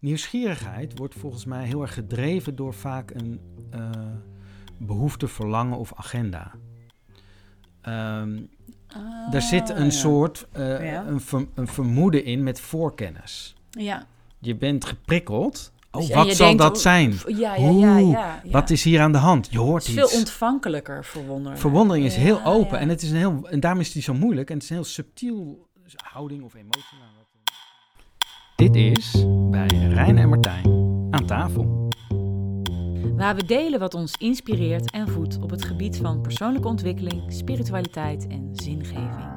Nieuwsgierigheid wordt volgens mij heel erg gedreven door vaak een uh, behoefte, verlangen of agenda. Um, ah, daar zit een soort uh, een, een, vermoeden in met voorkennis. Ja. Je bent geprikkeld. Oh, dus, wat zal dat zijn? Ja, ja, ja, ja, Wat is hier aan de hand? Je hoort het is iets. veel ontvankelijker verwondering. Verwondering is heel open en, het is een heel, en daarom is die zo moeilijk. En het is een heel subtiel houding of emotie. Dit is bij Rijn en Martijn aan tafel. Waar we delen wat ons inspireert en voedt op het gebied van persoonlijke ontwikkeling, spiritualiteit en zingeving.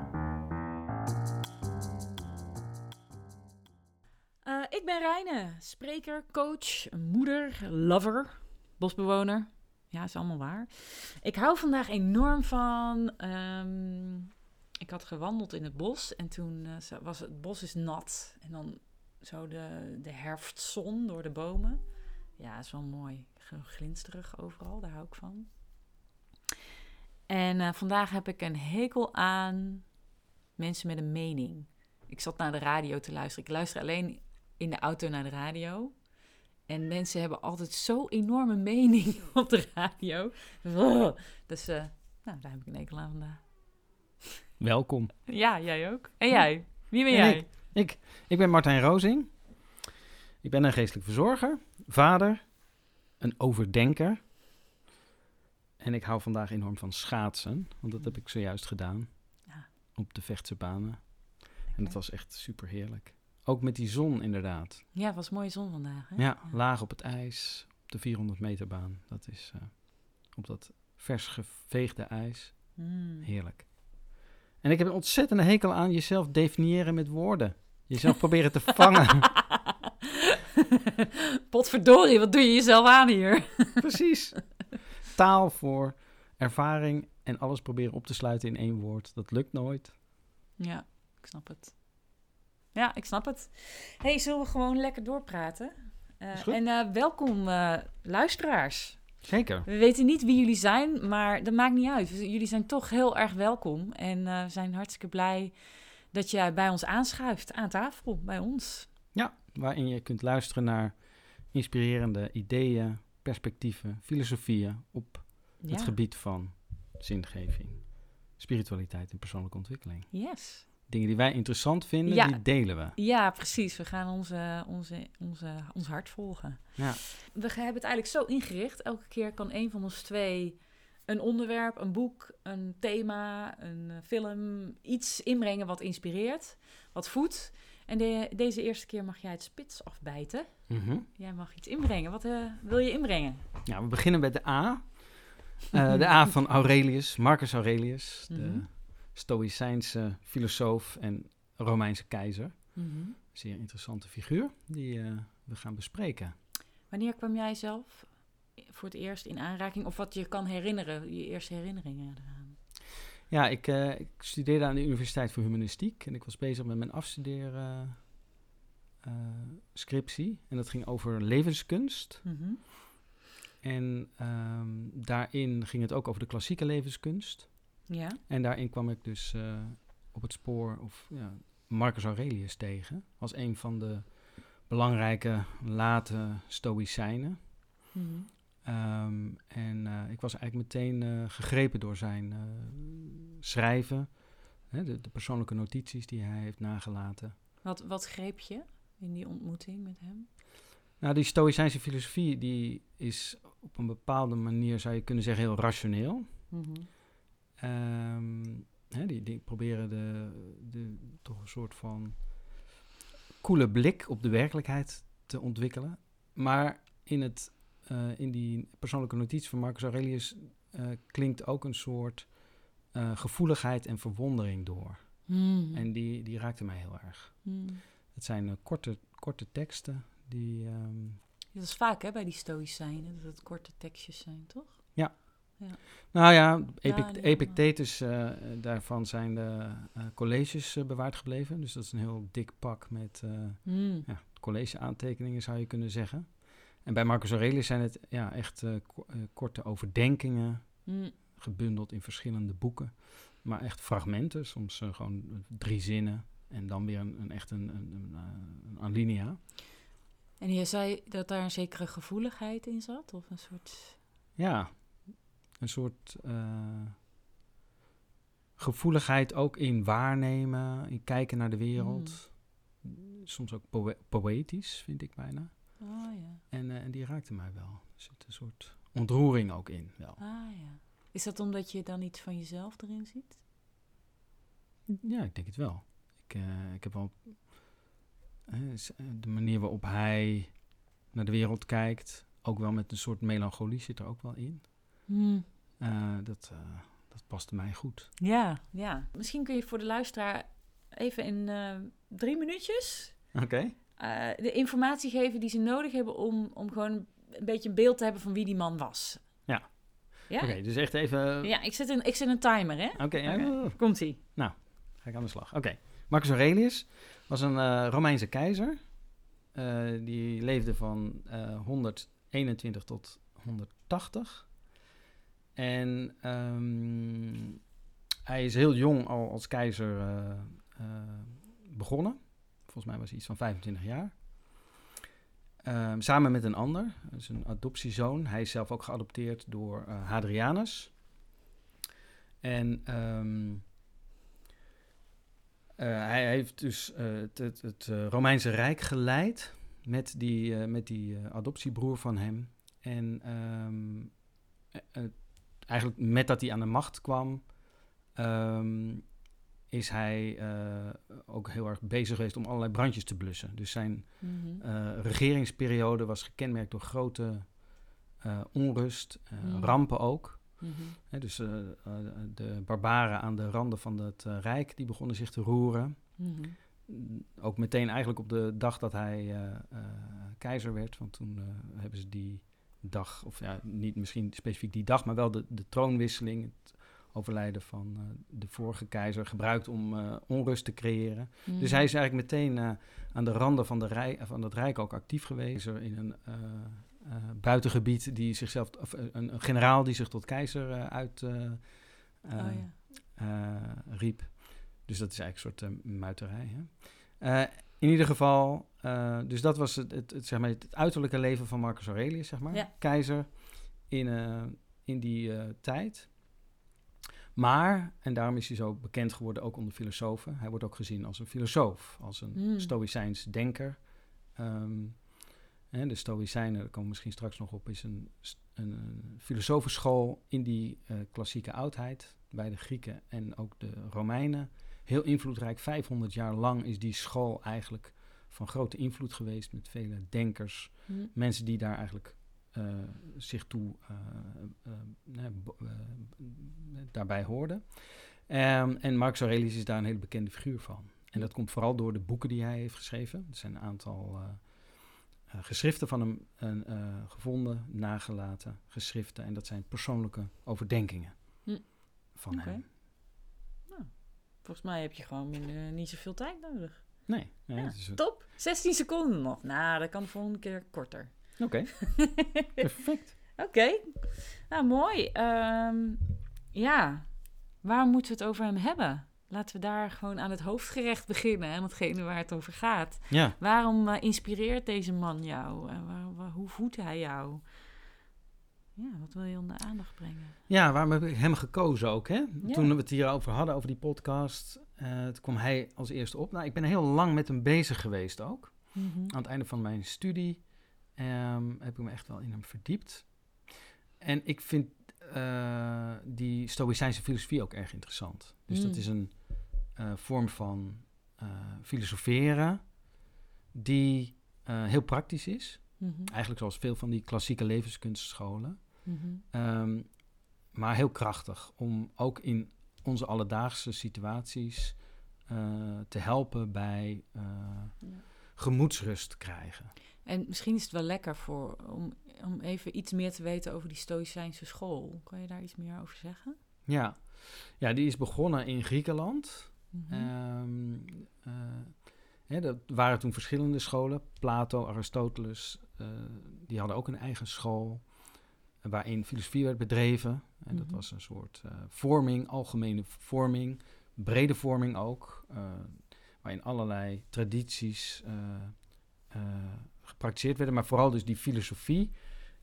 Uh, ik ben Reine, spreker, coach, moeder, lover, bosbewoner. Ja, is allemaal waar. Ik hou vandaag enorm van. Um, ik had gewandeld in het bos en toen uh, was het bos is nat. En dan zo de, de herfstzon door de bomen. Ja, is wel mooi. Glinsterig overal, daar hou ik van. En uh, vandaag heb ik een hekel aan mensen met een mening. Ik zat naar de radio te luisteren. Ik luister alleen in de auto naar de radio. En mensen hebben altijd zo enorme mening op de radio. Dus uh, nou, daar heb ik een hekel aan vandaag. Welkom. Ja, jij ook. En jij? Wie ben jij? Ik, ik, ik ben Martijn Rozing. Ik ben een geestelijk verzorger, vader, een overdenker. En ik hou vandaag enorm van schaatsen, want dat heb ik zojuist gedaan. Ja. Op de vechtse banen. En dat was echt super heerlijk. Ook met die zon inderdaad. Ja, het was mooie zon vandaag. Hè? Ja, laag op het ijs, op de 400 meter baan. Dat is uh, op dat vers geveegde ijs. Mm. Heerlijk. En ik heb een ontzettende hekel aan jezelf definiëren met woorden. Jezelf proberen te vangen. Potverdorie, wat doe je jezelf aan hier? Precies. Taal voor ervaring en alles proberen op te sluiten in één woord. Dat lukt nooit. Ja, ik snap het. Ja, ik snap het. hey, zullen we gewoon lekker doorpraten? Uh, en uh, welkom uh, luisteraars. Zeker. We weten niet wie jullie zijn, maar dat maakt niet uit. Jullie zijn toch heel erg welkom. En we zijn hartstikke blij dat jij bij ons aanschuift aan tafel, bij ons. Ja, waarin je kunt luisteren naar inspirerende ideeën, perspectieven, filosofieën op het gebied van zingeving, spiritualiteit en persoonlijke ontwikkeling. Yes. Dingen die wij interessant vinden, die delen we. Ja, precies. We gaan onze, onze, onze, ons hart volgen. Ja. We hebben het eigenlijk zo ingericht. Elke keer kan een van ons twee een onderwerp, een boek, een thema, een eh, film, iets inbrengen wat inspireert, wat voedt. En de, deze eerste keer mag jij het spits afbijten. Mhm. Jij mag iets inbrengen. Wat uh, wil je inbrengen? Ja, we beginnen met de A. Uh, de A van Aurelius, Marcus Aurelius, de mhm. Stoïcijnse filosoof en Romeinse keizer. Mm Zeer interessante figuur die uh, we gaan bespreken. Wanneer kwam jij zelf voor het eerst in aanraking? Of wat je kan herinneren, je eerste herinneringen eraan? Ja, ik, uh, ik studeerde aan de Universiteit voor Humanistiek en ik was bezig met mijn afstuderen uh, scriptie. En dat ging over levenskunst. Mm En um, daarin ging het ook over de klassieke levenskunst. Ja. En daarin kwam ik dus uh, op het spoor of ja, Marcus Aurelius tegen. Als een van de belangrijke late Stoïcijnen. Mm Um, en uh, ik was eigenlijk meteen uh, gegrepen door zijn uh, schrijven, hè, de, de, persoonlijke notities die hij heeft nagelaten. Wat, wat greep je in die ontmoeting met hem? Nou, die Stoïcijnse filosofie die is op een bepaalde manier, zou je kunnen zeggen, heel rationeel. Mm -hmm. um, hè, die, die proberen de, de, toch een soort van koele blik op de werkelijkheid te ontwikkelen. Maar in het in die persoonlijke notitie van Marcus Aurelius uh, klinkt ook een soort uh, gevoeligheid en verwondering door. Hmm. En die, die raakte mij heel erg. Hmm. Het zijn korte, korte teksten die... Um, dat is vaak hè, bij die stoïcijnen, dat het korte tekstjes zijn, toch? Ja. ja. Nou ja, Epic, Epictetus, daarvan zijn de colleges bewaard gebleven. Dus dat is een heel dik pak met mm. ja, college aantekeningen, zou je kunnen zeggen. En bij Marcus Aurelius zijn het ja, echt uh, korte overdenkingen, mm. gebundeld in verschillende boeken. Maar echt fragmenten, soms uh, gewoon drie zinnen en dan weer een, een echt een, een, een, alinea. En je zei dat daar een zekere gevoeligheid in zat? Of een soort... Ja, een soort gevoeligheid ook in waarnemen, in kijken naar de wereld. Mm. Soms ook poëtisch, vind ik bijna. Oh, ja. en, uh, en die raakte mij wel. Er zit een soort ontroering ook in. Wel. Ah, ja. Is dat omdat je dan iets van jezelf erin ziet? Ja, ik denk het wel. Ik, uh, ik heb wel de manier waarop hij naar de wereld kijkt, ook wel met een soort melancholie zit er ook wel in. Hmm. Uh, dat, dat paste mij goed. Ja, ja. Misschien kun je voor de luisteraar even in drie minuutjes okay. De informatie geven die ze nodig hebben om, om gewoon een beetje een beeld te hebben van wie die man was. Ja. ja? Oké, dus echt even... Ja, ik zet een, ik zet een timer, hè? Oké, okay, okay. komt-ie. Nou, ga ik aan de slag. Oké. Marcus Aurelius was een Romeinse keizer. die leefde van 121 tot 180. En um, hij is heel jong al als keizer begonnen. Volgens mij was hij iets van 25 jaar. Um, samen met een ander, zijn adoptiezoon. Hij is zelf ook geadopteerd door uh, Hadrianus. En um, hij heeft dus het, het, het Romeinse Rijk geleid met die, met die adoptiebroer van hem. En eigenlijk met dat hij aan de macht kwam, um, is hij uh, ook heel erg bezig geweest om allerlei brandjes te blussen. Dus zijn mm -hmm. uh, regeringsperiode was gekenmerkt door grote uh, onrust, mm. rampen ook. Mm -hmm. He, dus de barbaren aan de randen van het rijk, die begonnen zich te roeren. -hmm. Ook meteen eigenlijk op de dag dat hij keizer werd, want toen hebben ze die dag, of ja, niet misschien specifiek die dag, maar wel de, de troonwisseling, het overlijden van uh, de vorige keizer, gebruikt om uh, onrust te creëren. Mm. Dus hij is eigenlijk meteen uh, aan de randen van, de rij, van het Rijk ook actief geweest. Er in een buitengebied die zichzelf, of een, een, generaal die zich tot keizer uit oh, ja. riep. Dus dat is eigenlijk een soort muiterij. Hè? In ieder geval, uh, dus dat was het, het, het, zeg maar, het uiterlijke leven van Marcus Aurelius, zeg maar. Ja. Keizer in, uh, in die tijd. Maar, en daarom is hij zo bekend geworden ook onder filosofen. Hij wordt ook gezien als een filosoof, als een mm. stoïcijns denker. Um, hè, de Stoïcijnen, daar komen we misschien straks nog op, is een, een, een filosofenschool in die klassieke oudheid bij de Grieken en ook de Romeinen heel invloedrijk. 500 jaar lang is die school eigenlijk van grote invloed geweest met vele denkers. Mm. Mensen die daar eigenlijk zich toe uh, uh, daarbij hoorden. Um, en Marcus Aurelius is daar een hele bekende figuur van. En dat komt vooral door de boeken die hij heeft geschreven. Er zijn een aantal geschriften van hem gevonden, nagelaten geschriften. En dat zijn persoonlijke overdenkingen mm. van okay. hem. Volgens mij heb je gewoon minder, niet zoveel tijd nodig. Nee. nee ja, is... Top. 16 seconden nog. Nou, dat kan de volgende keer korter. Oké. Okay. Perfect. Oké. Okay. Nou, mooi. Um, ja, waar moeten we het over hem hebben? Laten we daar gewoon aan het hoofdgerecht beginnen. En datgene waar het over gaat. Ja. Waarom uh, inspireert deze man jou? En waar, waar, hoe voedt hij jou? Ja, wat wil je onder aandacht brengen? Ja, waarom heb ik hem gekozen ook, hè? Ja. Toen we het hierover hadden, over die podcast, uh, toen kwam hij als eerste op. Nou, ik ben heel lang met hem bezig geweest ook. Mm -hmm. Aan het einde van mijn studie um, heb ik me echt wel in hem verdiept. En ik vind uh, die Stoïcijnse filosofie ook erg interessant. Dus Mm. dat is een uh, vorm van filosoferen die heel praktisch is. Mm -hmm. Eigenlijk zoals veel van die klassieke levenskunstscholen. Mm -hmm. um, maar heel krachtig om ook in onze alledaagse situaties te helpen bij ja. gemoedsrust te krijgen. En misschien is het wel lekker voor, om, om even iets meer te weten over die Stoïcijnse school. Kan je daar iets meer over zeggen? Ja, ja die is begonnen in Griekenland. Mm -hmm. um, uh, Hè, dat waren toen verschillende scholen. Plato, Aristoteles, uh, die hadden ook een eigen school. Waarin filosofie werd bedreven. En mm -hmm. dat was een soort uh, vorming, algemene vorming, brede vorming ook. Waarin allerlei tradities gepraktiseerd werden, maar vooral dus die filosofie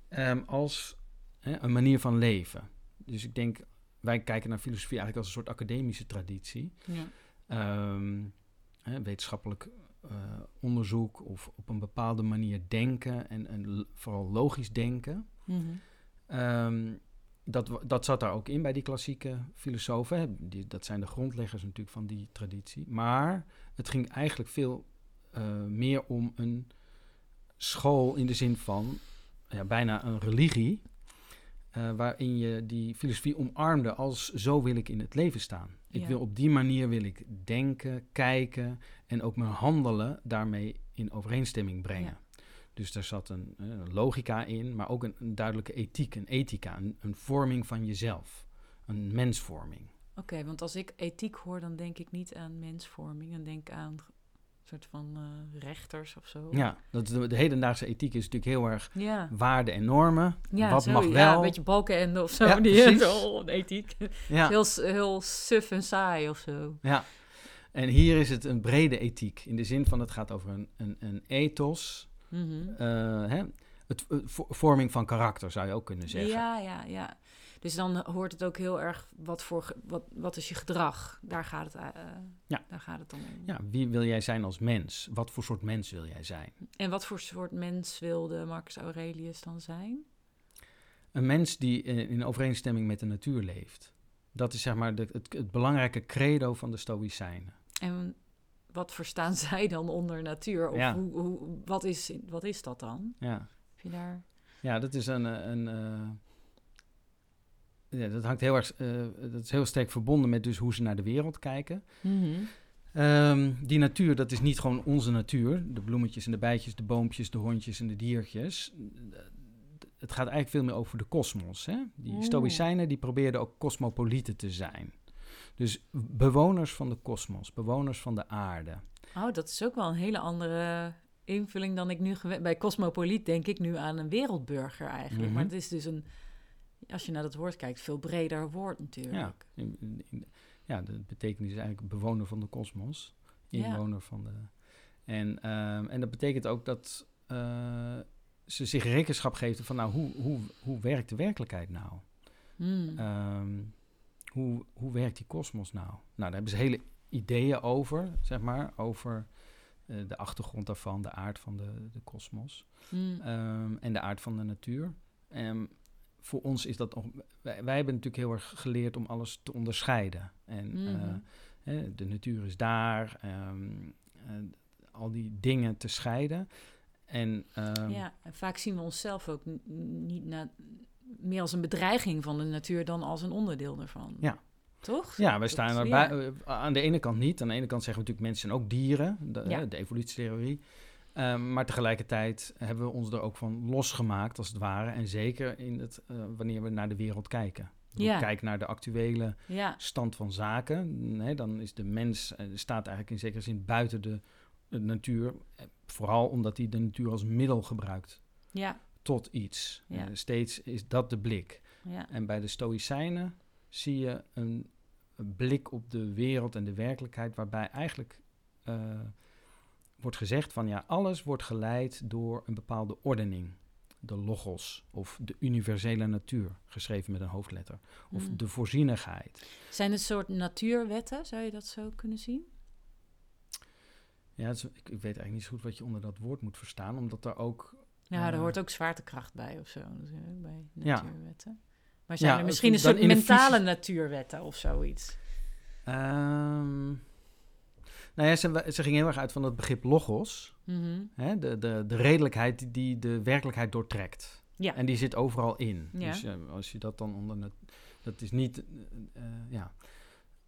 ehm, als hè, een manier van leven. Dus ik denk, wij kijken naar filosofie eigenlijk als een soort academische traditie. Ja. Ehm, hè, wetenschappelijk eh, onderzoek of op een bepaalde manier denken en, vooral logisch denken. Mhm. Ehm, dat, dat zat daar ook in bij die klassieke filosofen. hè. Die, dat zijn de grondleggers natuurlijk van die traditie. Maar het ging eigenlijk veel eh, meer om een school in de zin van ja, bijna een religie. eh, waarin je die filosofie omarmde als zo wil ik in het leven staan. Ik Ja. wil op die manier wil ik denken, kijken en ook mijn handelen daarmee in overeenstemming brengen. Dus daar zat een, eh, een logica in, maar ook een, een duidelijke ethiek, een ethica, een, een vorming van jezelf, een mensvorming. Oké, want als ik ethiek hoor, dan denk ik niet aan mensvorming. Dan denk ik aan soort van eh, rechters of zo. Ja, dat, de, de hedendaagse ethiek is natuurlijk heel erg Ja. waarden en normen. Ja, Wat zo, mag ja, wel? een beetje balkenende of zo. Ja, die precies. Oh, ethiek. Ja, Heel, heel suf en saai of zo. ja. En hier is het een brede ethiek, in de zin van het gaat over een, een, een ethos, Mhm. eh, hè? Het, eh, vo- vorming van karakter zou je ook kunnen zeggen. Ja, ja, ja. Dus dan hoort het ook heel erg wat voor wat, wat is je gedrag? Daar gaat het, eh, Ja. daar gaat het om. Ja, wie wil jij zijn als mens? Wat voor soort mens wil jij zijn? En wat voor soort mens wilde Marcus Aurelius dan zijn? Een mens die in, in overeenstemming met de natuur leeft. Dat is zeg maar de, het, het belangrijke credo van de Stoïcijnen. En wat verstaan zij dan onder natuur? Of Ja. hoe, hoe, wat, is, wat is dat dan? Ja, Heb je daar... ja dat is een. eh, een eh, ja, dat hangt heel erg. eh, dat is heel sterk verbonden met dus hoe ze naar de wereld kijken. Ehm, die natuur, dat is niet gewoon onze natuur. De bloemetjes en de bijtjes, de boompjes, de hondjes en de diertjes. Het gaat eigenlijk veel meer over de kosmos. hè? Die Oeh. Stoïcijnen die probeerden ook cosmopolieten te zijn. Dus bewoners van de kosmos, bewoners van de aarde. Oh, dat is ook wel een hele andere invulling dan ik nu gewend... Bij cosmopoliet denk ik nu aan een wereldburger eigenlijk. Mhm. Maar het is dus een... Als je naar dat woord kijkt, veel breder woord natuurlijk. Ja, in, in- ja, de betekenis is eigenlijk bewoner van de kosmos. Ja. Inwoner van de... En, ehm, en dat betekent ook dat eh, ze zich rekenschap geven van... nou, hoe, hoe, hoe werkt de werkelijkheid nou? Hmm. Ehm, hoe, hoe werkt die kosmos nou? Nou, daar hebben ze hele ideeën over, zeg maar, over eh, de achtergrond daarvan, de aard van de de kosmos Hmm. ehm, en de aard van de natuur. Ehm, voor ons is dat nog. Wij, wij hebben natuurlijk heel erg geleerd om alles te onderscheiden. En eh, Mhm. hè, de natuur is daar, ehm, eh, al die dingen te scheiden. En ehm, ja, en vaak zien we onszelf ook niet na, meer als een bedreiging van de natuur dan als een onderdeel ervan. Ja. Toch? Ja, wij staan erbij. ja. eh, aan de ene kant niet. Aan de ene kant zeggen we natuurlijk mensen zijn ook dieren. De, Ja. de evolutietheorie. Ehm, maar tegelijkertijd hebben we ons er ook van losgemaakt, als het ware. En zeker in het, eh, wanneer we naar de wereld kijken. Ja. Kijk naar de actuele Ja, stand van zaken. Dan is de mens eh, staat eigenlijk in zekere zin buiten de, de natuur. Eh, Vooral omdat hij de natuur als middel gebruikt ja, tot iets. Steeds is dat de blik. ja. En bij de Stoïcijnen zie je een, een blik op de wereld en de werkelijkheid, waarbij eigenlijk wordt gezegd van ja, alles wordt geleid door een bepaalde ordening. De logos of de universele natuur, geschreven met een hoofdletter. Of Mm. de voorzienigheid. Zijn het soort natuurwetten, zou je dat zo kunnen zien? Ja, is- ik, ik weet eigenlijk niet zo goed wat je onder dat woord moet verstaan, omdat er ook... Ja, er eh, hoort ook zwaartekracht bij of zo, natuurlijk, bij Ja. natuurwetten. Maar zijn Ja, er misschien een soort mentale fysi- natuurwetten of zoiets? ehm, nou ja, ze, ze ging heel erg uit van het begrip logos. Mhm. Hè, de, de, de redelijkheid die- de werkelijkheid doortrekt. Ja. En die zit overal in. Ja. Dus eh, als je dat dan onder... nat- Dat is niet eh, eh, ja,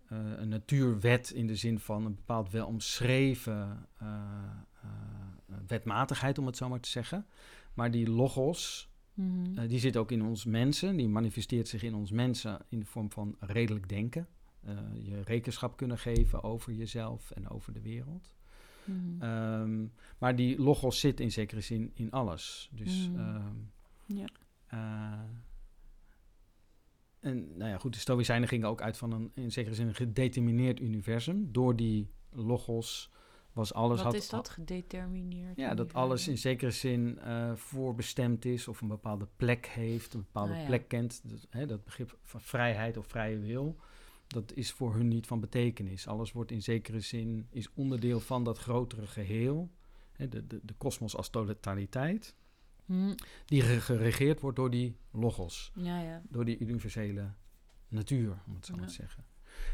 een natuurwet in de zin van een bepaald wel omschreven wetmatigheid, om het zo maar te zeggen. Maar die logos, Mhm. die zit ook in ons mensen. Die manifesteert zich in ons mensen in de vorm van redelijk denken. Eh, je rekenschap kunnen geven over jezelf en over de wereld. Mhm. Ehm, maar die logos zit in zekere zin in alles. Dus. Mm. ehm, Ja. eh, en nou ja, goed, de Stoïcijnen gingen ook uit van een in zekere zin een gedetermineerd universum. Door die logos was alles... Wat had, is dat, gedetermineerd? Ja, dat alles in zekere zin uh, voorbestemd is of een bepaalde plek heeft, een bepaalde Ah, ja. plek kent. Hè, dat begrip van vrijheid of vrije wil, dat is voor hun niet van betekenis. Alles wordt in zekere zin, is onderdeel van dat grotere geheel, hè, de, de, de kosmos als totaliteit, Hm, die ge- geregeerd wordt door die logos Ja, ja. door die universele natuur, om het zo maar te zeggen.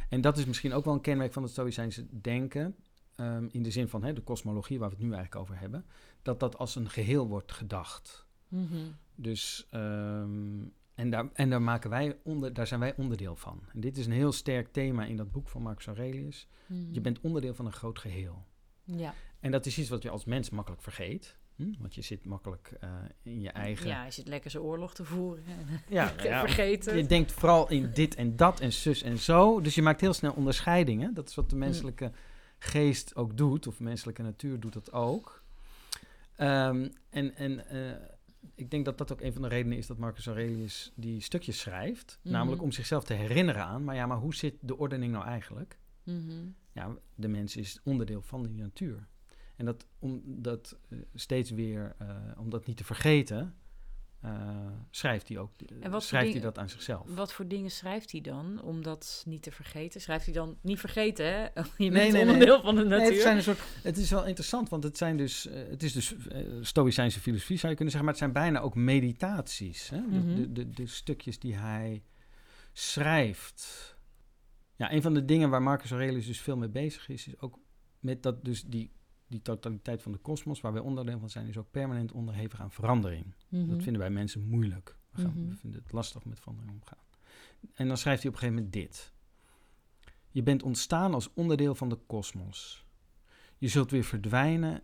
En dat is misschien ook wel een kenmerk van het Stoïcijnse denken, ehm, in de zin van hè, de kosmologie, waar we het nu eigenlijk over hebben, dat dat als een geheel wordt gedacht. Mhm. Dus, ehm, en, daar, en daar, maken wij onder, daar zijn wij onderdeel van. En dit is een heel sterk thema in dat boek van Marcus Aurelius. Mhm. Je bent onderdeel van een groot geheel. Ja. En dat is iets wat je als mens makkelijk vergeet. Hm? Want je zit makkelijk eh, in je eigen... ja, je zit lekker zijn oorlog te voeren. ja, ja, Vergeten. Je denkt vooral in dit en dat en zus en zo. Dus je maakt heel snel onderscheidingen. Dat is wat de menselijke geest ook doet, of menselijke natuur doet dat ook. Ehm, en en eh, ik denk dat dat ook een van de redenen is dat Marcus Aurelius die stukjes schrijft. Mhm. Namelijk om zichzelf te herinneren aan, maar ja, maar hoe zit de ordening nou eigenlijk? Mhm. Ja, de mens is onderdeel van die natuur. En dat, om dat eh, steeds weer, eh, om dat niet te vergeten, schrijft hij ook, En wat voor schrijft hij dat aan zichzelf. Wat voor dingen schrijft hij dan, om dat niet te vergeten? Schrijft hij dan, niet vergeten hè, je bent nee, nee. onderdeel van de Nee, natuur. het, zijn een soort, het is wel interessant, want het, zijn dus, eh, het is dus eh, Stoïcijnse filosofie, zou je kunnen zeggen, maar het zijn bijna ook meditaties. Hè? De- Mhm. de, de, de stukjes die hij schrijft. Ja, een van de dingen waar Marcus Aurelius dus veel mee bezig is, is ook met dat dus die, die totaliteit van de kosmos, waar wij onderdeel van zijn, is ook permanent onderhevig aan verandering. Mhm. Dat vinden wij mensen moeilijk. We, gaan, Mhm. we vinden het lastig met verandering omgaan. En dan schrijft hij op een gegeven moment dit. Je bent ontstaan als onderdeel van de kosmos. Je zult weer verdwijnen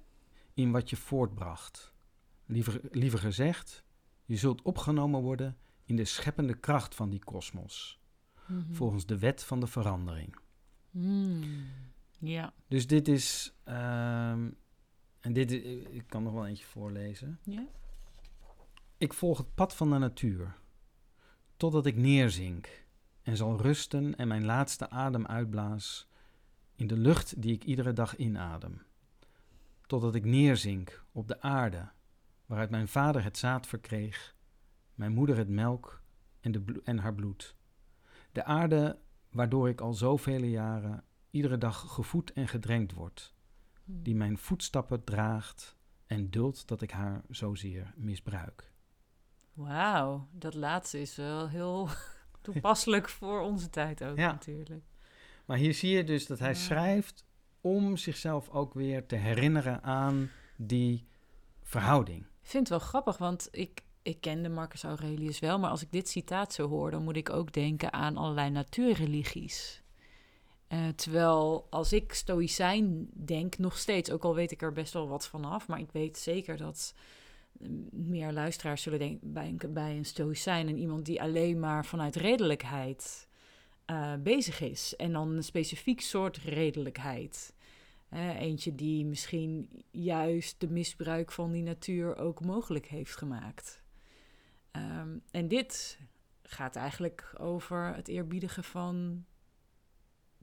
in wat je voortbracht. Liever, liever gezegd, je zult opgenomen worden in de scheppende kracht van die kosmos. Mhm. Volgens de wet van de verandering. Mm. Ja. Dus dit is... ehm, en dit, ik kan nog wel eentje voorlezen. ja. Ik volg het pad van de natuur, totdat ik neerzink en zal rusten en mijn laatste adem uitblaas in de lucht die ik iedere dag inadem. Totdat ik neerzink op de aarde, waaruit mijn vader het zaad verkreeg, mijn moeder het melk en, de en haar bloed. De aarde waardoor ik al zoveel jaren iedere dag gevoed en gedrenkt word, die mijn voetstappen draagt en duldt dat ik haar zozeer misbruik. Wauw, dat laatste is wel heel toepasselijk voor onze tijd ook Ja. natuurlijk. Maar hier zie je dus dat hij Ja. schrijft om zichzelf ook weer te herinneren aan die verhouding. Ik vind het wel grappig, want ik, ik kende Marcus Aurelius wel, maar als ik dit citaat zo hoor, dan moet ik ook denken aan allerlei natuurreligies. Eh, terwijl als ik stoïcijn denk, nog steeds, ook al weet ik er best wel wat vanaf, maar ik weet zeker dat mm, meer luisteraars zullen denken bij een, stoïcijn en iemand die alleen maar vanuit redelijkheid eh, bezig is. En dan een specifiek soort redelijkheid. Eh, eentje die misschien juist de misbruik van die natuur ook mogelijk heeft gemaakt. Ehm, en dit gaat eigenlijk over het eerbiedigen van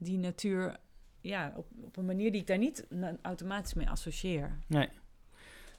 die natuur. Ja, op, op een manier die ik daar niet automatisch mee associeer. Nee.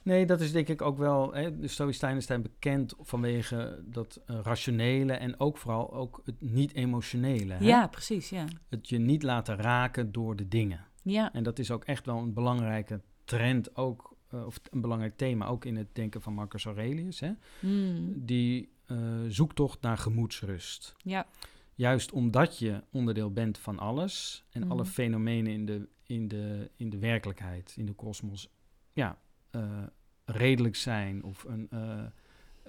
Nee, dat is denk ik ook wel. Hè, de Stoïcijnen zijn bekend vanwege dat eh, rationele en ook vooral ook het niet-emotionele. Ja, precies, ja. Het je niet laten raken door de dingen. Ja, En dat is ook echt wel een belangrijke trend, ook, eh, of een belangrijk thema, ook in het denken van Marcus Aurelius. Hè? Mm, Die eh, zoektocht naar gemoedsrust. ja. Juist omdat je onderdeel bent van alles en Mhm. alle fenomenen in de, in, de, in de werkelijkheid, in de kosmos, ja, eh, redelijk zijn of een, eh,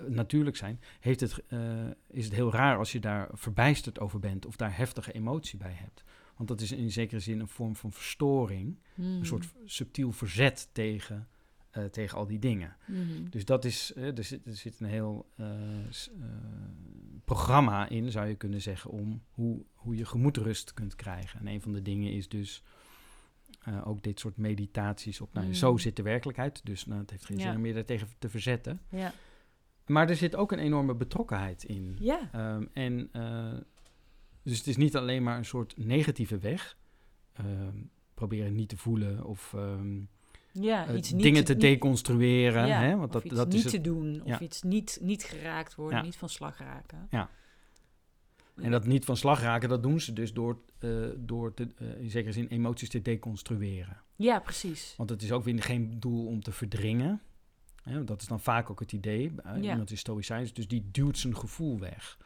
natuurlijk zijn, heeft het, eh, is het heel raar als je daar verbijsterd over bent of daar heftige emotie bij hebt. Want dat is in zekere zin een vorm van verstoring, Mm, een soort subtiel verzet tegen, eh, tegen al die dingen. mhm. Dus dat is, eh, er, zit, er zit een heel eh, programma in, zou je kunnen zeggen, om hoe, hoe je gemoedrust kunt krijgen. En een van de dingen is dus ook dit soort meditaties op, nou, Mm. zo zit de werkelijkheid, dus nou, het heeft geen Ja. zin om je daartegen te verzetten. Ja. Maar er zit ook een enorme betrokkenheid in. Ja. Ehm, en dus het is niet alleen maar een soort negatieve weg. Ehm, proberen niet te voelen of ehm, Ja, eh, iets niet dingen te deconstrueren. ja, hè? Want of dat, iets dat niet is het. te doen. Of iets niet, niet geraakt worden, niet van slag raken. Ja. En dat niet van slag raken, dat doen ze dus door, eh, door te, eh, in zekere zin emoties te deconstrueren. Ja, precies. Want het is ook weer geen doel om te verdringen. Hè? Dat is dan vaak ook het idee. Iemand is stoïcijns, dus die duwt zijn gevoel weg.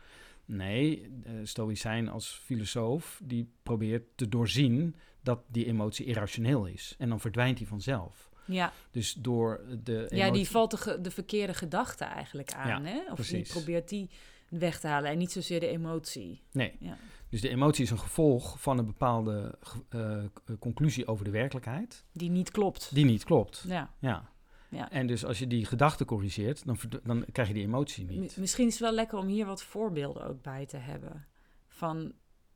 Nee, uh, stoïcijn als filosoof, die probeert te doorzien dat die emotie irrationeel is. En dan verdwijnt die vanzelf. Ja, Dus door de ja die valt de, ge- de verkeerde gedachte eigenlijk aan. Ja, hè? Of die probeert die weg te halen en niet zozeer de emotie. Nee, Ja. dus de emotie is een gevolg van een bepaalde eh, conclusie over de werkelijkheid, Die niet klopt. die niet klopt. Ja. Ja. Ja. En dus als je die gedachte corrigeert, dan, dan krijg je die emotie niet. Misschien is het wel lekker om hier wat voorbeelden ook bij te hebben. Van,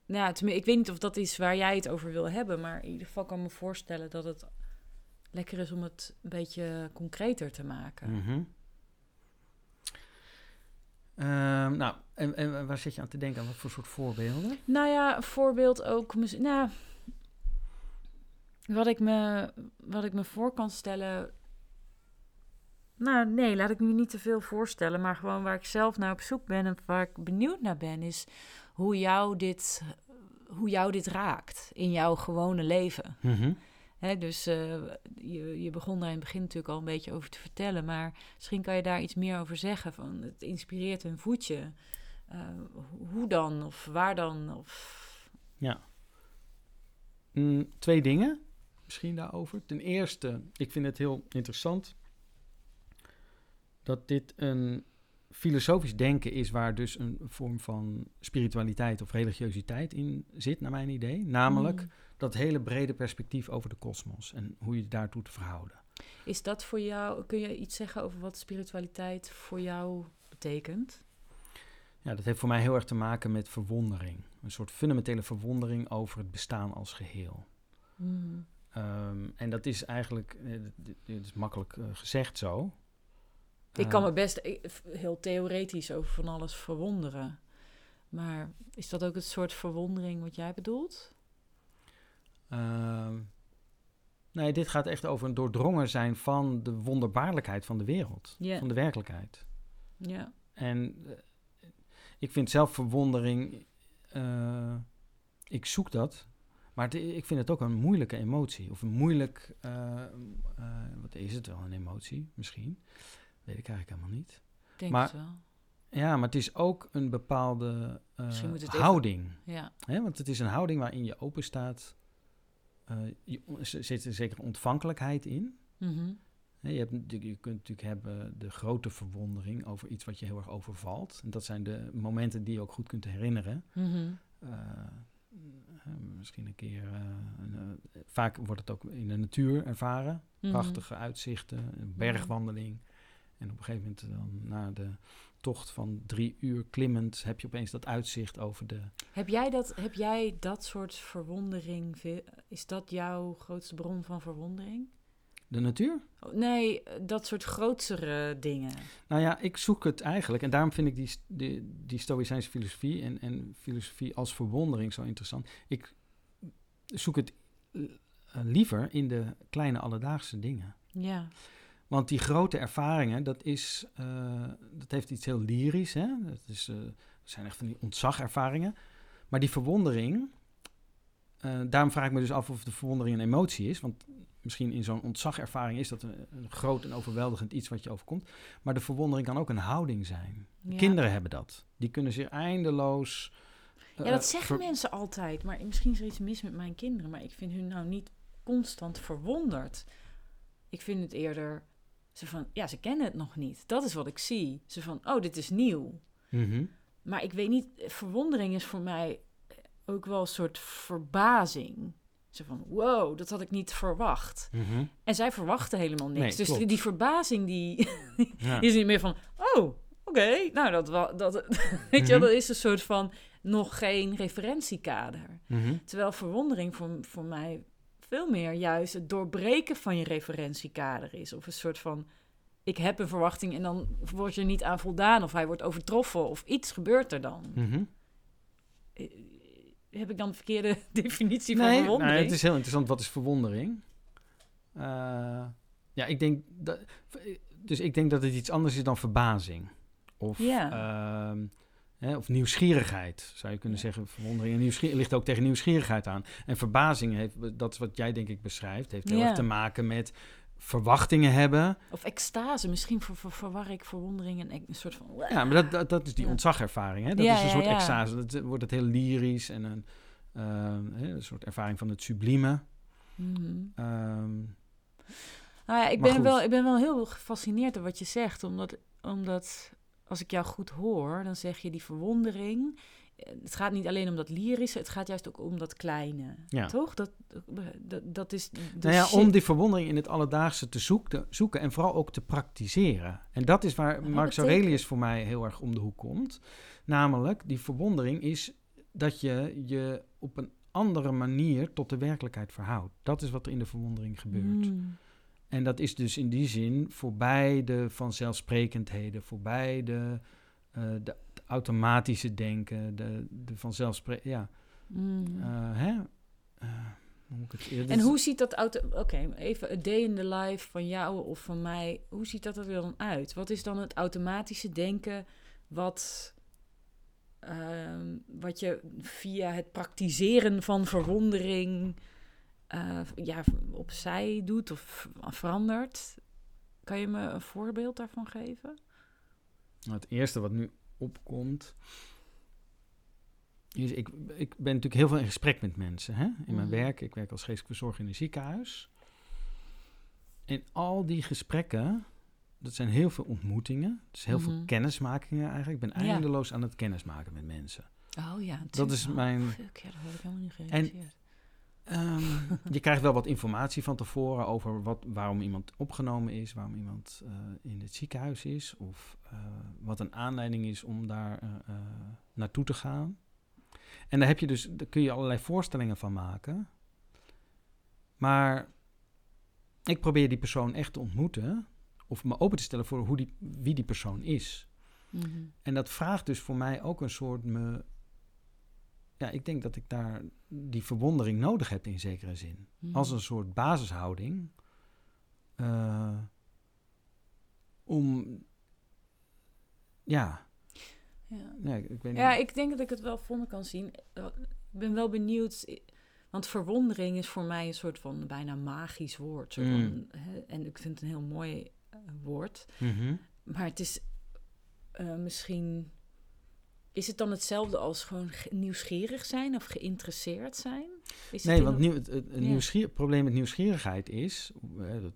nou ja, ik weet niet of dat is waar jij het over wil hebben, maar in ieder geval kan ik me voorstellen dat het lekker is om het een beetje concreter te maken. Mhm. Ehm, nou, en, en waar zit je aan te denken? Aan wat voor soort voorbeelden? Nou ja, een voorbeeld ook. Nou, wat ik me, wat ik me voor kan stellen. Nou, nee, laat ik me niet te veel voorstellen. Maar gewoon waar ik zelf naar op zoek ben en waar ik benieuwd naar ben, is hoe jou dit, hoe jou dit raakt in jouw gewone leven. Mhm. Hè, dus eh, je, je begon daar in het begin natuurlijk al een beetje over te vertellen. Maar misschien kan je daar iets meer over zeggen. Van, het inspireert een voetje. Eh, hoe dan? Of waar dan? Of... Ja. Mm, twee dingen misschien daarover. Ten eerste, ik vind het heel interessant dat dit een filosofisch denken is waar dus een vorm van spiritualiteit of religiositeit in zit, naar mijn idee. Namelijk Mm. dat hele brede perspectief over de kosmos en hoe je daartoe te verhouden. Is dat voor jou, kun je iets zeggen over wat spiritualiteit voor jou betekent? Ja, dat heeft voor mij heel erg te maken met verwondering. Een soort fundamentele verwondering over het bestaan als geheel. Mm. Ehm, en dat is eigenlijk, eh, dit- dit is makkelijk eh, gezegd zo. Ik kan me best heel theoretisch over van alles verwonderen. Maar is dat ook het soort verwondering wat jij bedoelt? Ehm, nee, dit gaat echt over een doordrongen zijn van de wonderbaarlijkheid van de wereld. Van de werkelijkheid. Ja. En eh, ik vind zelf verwondering, eh, ik zoek dat. Maar het- ik vind het ook een moeilijke emotie. Of een moeilijk, eh, wat is het wel, een emotie misschien? Weet ik eigenlijk helemaal niet. Ik denk Maar- het wel. Ja, maar het is ook een bepaalde Misschien moet het even- houding. Ja. Hè? Want het is een houding waarin je open staat. Eh, je, er zit een zekere ontvankelijkheid in. Mhm. Je, hebt, je kunt natuurlijk hebben de grote verwondering over iets wat je heel erg overvalt. En dat zijn de momenten die je ook goed kunt herinneren. Mhm. Eh, misschien een keer. een, vaak wordt het ook in de natuur ervaren. Mhm. Prachtige uitzichten, een bergwandeling. En op een gegeven moment dan na de tocht van drie uur klimmend heb je opeens dat uitzicht over de. Heb jij dat, heb jij dat soort verwondering? ve- Is dat jouw grootste bron van verwondering? De natuur? Oh, Nee, eh, dat soort grootsere dingen. Nou ja, ik zoek het eigenlijk. En daarom vind ik die, die, die Stoïcijnse filosofie en, en filosofie als verwondering zo interessant. Ik zoek het eh, liever in de kleine alledaagse dingen. Ja. Want die grote ervaringen, dat, is, eh, dat heeft iets heel lyrisch. Hè? Dat, is, dat zijn echt van die ontzagervaringen. Maar die verwondering, eh, daarom vraag ik me dus af of de verwondering een emotie is. Want misschien in zo'n ontzagervaring is dat een, een groot en overweldigend iets wat je overkomt. Maar de verwondering kan ook een houding zijn. Ja. Kinderen hebben dat. Die kunnen zich eindeloos... Ja, dat zeggen mensen altijd. Maar misschien is er iets mis met mijn kinderen. Maar ik vind hun nou niet constant verwonderd. Ik vind het eerder... Ze van, ja, ze kennen het nog niet. Dat is wat ik zie. Ze van, oh, dit is nieuw. Mhm. Maar ik weet niet, verwondering is voor mij ook wel een soort verbazing. Ze van, wow, dat had ik niet verwacht. Mhm. En zij verwachten helemaal niks. Nee, dus klopt. die, die verbazing die Ja. is niet meer van, oh, oké, nou dat wel, dat, weet je wel, Mhm. dat is een soort van nog geen referentiekader. Terwijl verwondering voor, voor mij veel meer juist het doorbreken van je referentiekader is. Of een soort van, ik heb een verwachting en dan word je er niet aan voldaan. Of hij wordt overtroffen of iets gebeurt er dan. Mhm. Eh, heb ik dan de verkeerde definitie nee, van verwondering? Nee, het is heel interessant. Wat is verwondering? Uh, ja, ik denk dat... Dus ik denk dat het iets anders is dan verbazing. Of, ja. uh, hè, of nieuwsgierigheid, zou je kunnen zeggen. Verwondering en nieuwsgierigheid ligt ook tegen nieuwsgierigheid aan. En verbazing, heeft, dat is wat jij denk ik beschrijft, heeft heel Ja. erg te maken met verwachtingen hebben. Of extase, misschien ver, ver- verwar ik verwondering en een soort van... Ja, maar dat, dat, dat is die Ja. ontzagervaring. Hè? Dat Ja, is een soort extase. Dat wordt het heel lyrisch en een, ehm, een soort ervaring van het sublieme. Mhm. Ehm, Nou ja, ik ben, wel, ik ben wel heel gefascineerd door wat je zegt. Omdat, omdat als ik jou goed hoor, dan zeg je die verwondering. eh, Het gaat niet alleen om dat lyrische, het gaat juist ook om dat kleine. Ja. Toch? Dat, dat, dat is. nou ja, om die verwondering in het alledaagse te zoeken, zoeken en vooral ook te praktiseren. En dat is waar Wat Marcus Aurelius voor mij heel erg om de hoek komt. Namelijk, die verwondering is dat je je op een andere manier tot de werkelijkheid verhoudt. Dat is wat er in de verwondering gebeurt. Mm. En dat is dus in die zin voorbij de vanzelfsprekendheden, voorbij de, eh, de automatische denken, de, de. Ja, Mm. eh, hè? Eh, hoe moet ik het, ja, dit En hoe ziet dat auto... Oké, even a day in the life van jou of van mij. Hoe ziet dat er dan uit? Wat is dan het automatische denken wat, ehm, wat je via het praktiseren van verwondering eh, ja, opzij doet of verandert? Kan je me een voorbeeld daarvan geven? Het eerste wat nu opkomt. Is ik, ik ben natuurlijk heel veel in gesprek met mensen hè? in mijn Mhm. werk. Ik werk als geestelijk verzorger in een ziekenhuis. En al die gesprekken, dat zijn heel veel ontmoetingen. Dus heel veel Mhm. kennismakingen eigenlijk. Ik ben Ja. eindeloos aan het kennismaken met mensen. Oh ja, Dat is mijn- Fuck, ja, dat ik helemaal niet gerealiseerd. Ehm, je krijgt wel wat informatie van tevoren over wat, waarom iemand opgenomen is, waarom iemand eh, in het ziekenhuis is, of eh, wat een aanleiding is om daar eh, naartoe te gaan. En daar, heb je dus, daar kun je allerlei voorstellingen van maken. Maar ik probeer die persoon echt te ontmoeten, of me open te stellen voor hoe die, wie die persoon is. Mhm. En dat vraagt dus voor mij ook een soort me. Ja, ik denk dat ik daar die verwondering nodig heb in zekere zin. Mhm. Als een soort basishouding. eh, om. Ja, Ja. ik weet. Ja, ik denk dat ik het wel voor me kan zien. Eh, Ik ben wel benieuwd, want verwondering is voor mij een soort van bijna magisch woord. Soort Mm. van, hè, en ik vind het een heel mooi eh, woord. Mhm. Maar het is misschien... Is het dan hetzelfde als gewoon ge- nieuwsgierig zijn of geïnteresseerd zijn? Is Nee, want nieuw, het, het, het Ja. nieuwsgier- probleem met nieuwsgierigheid is. eh, dat,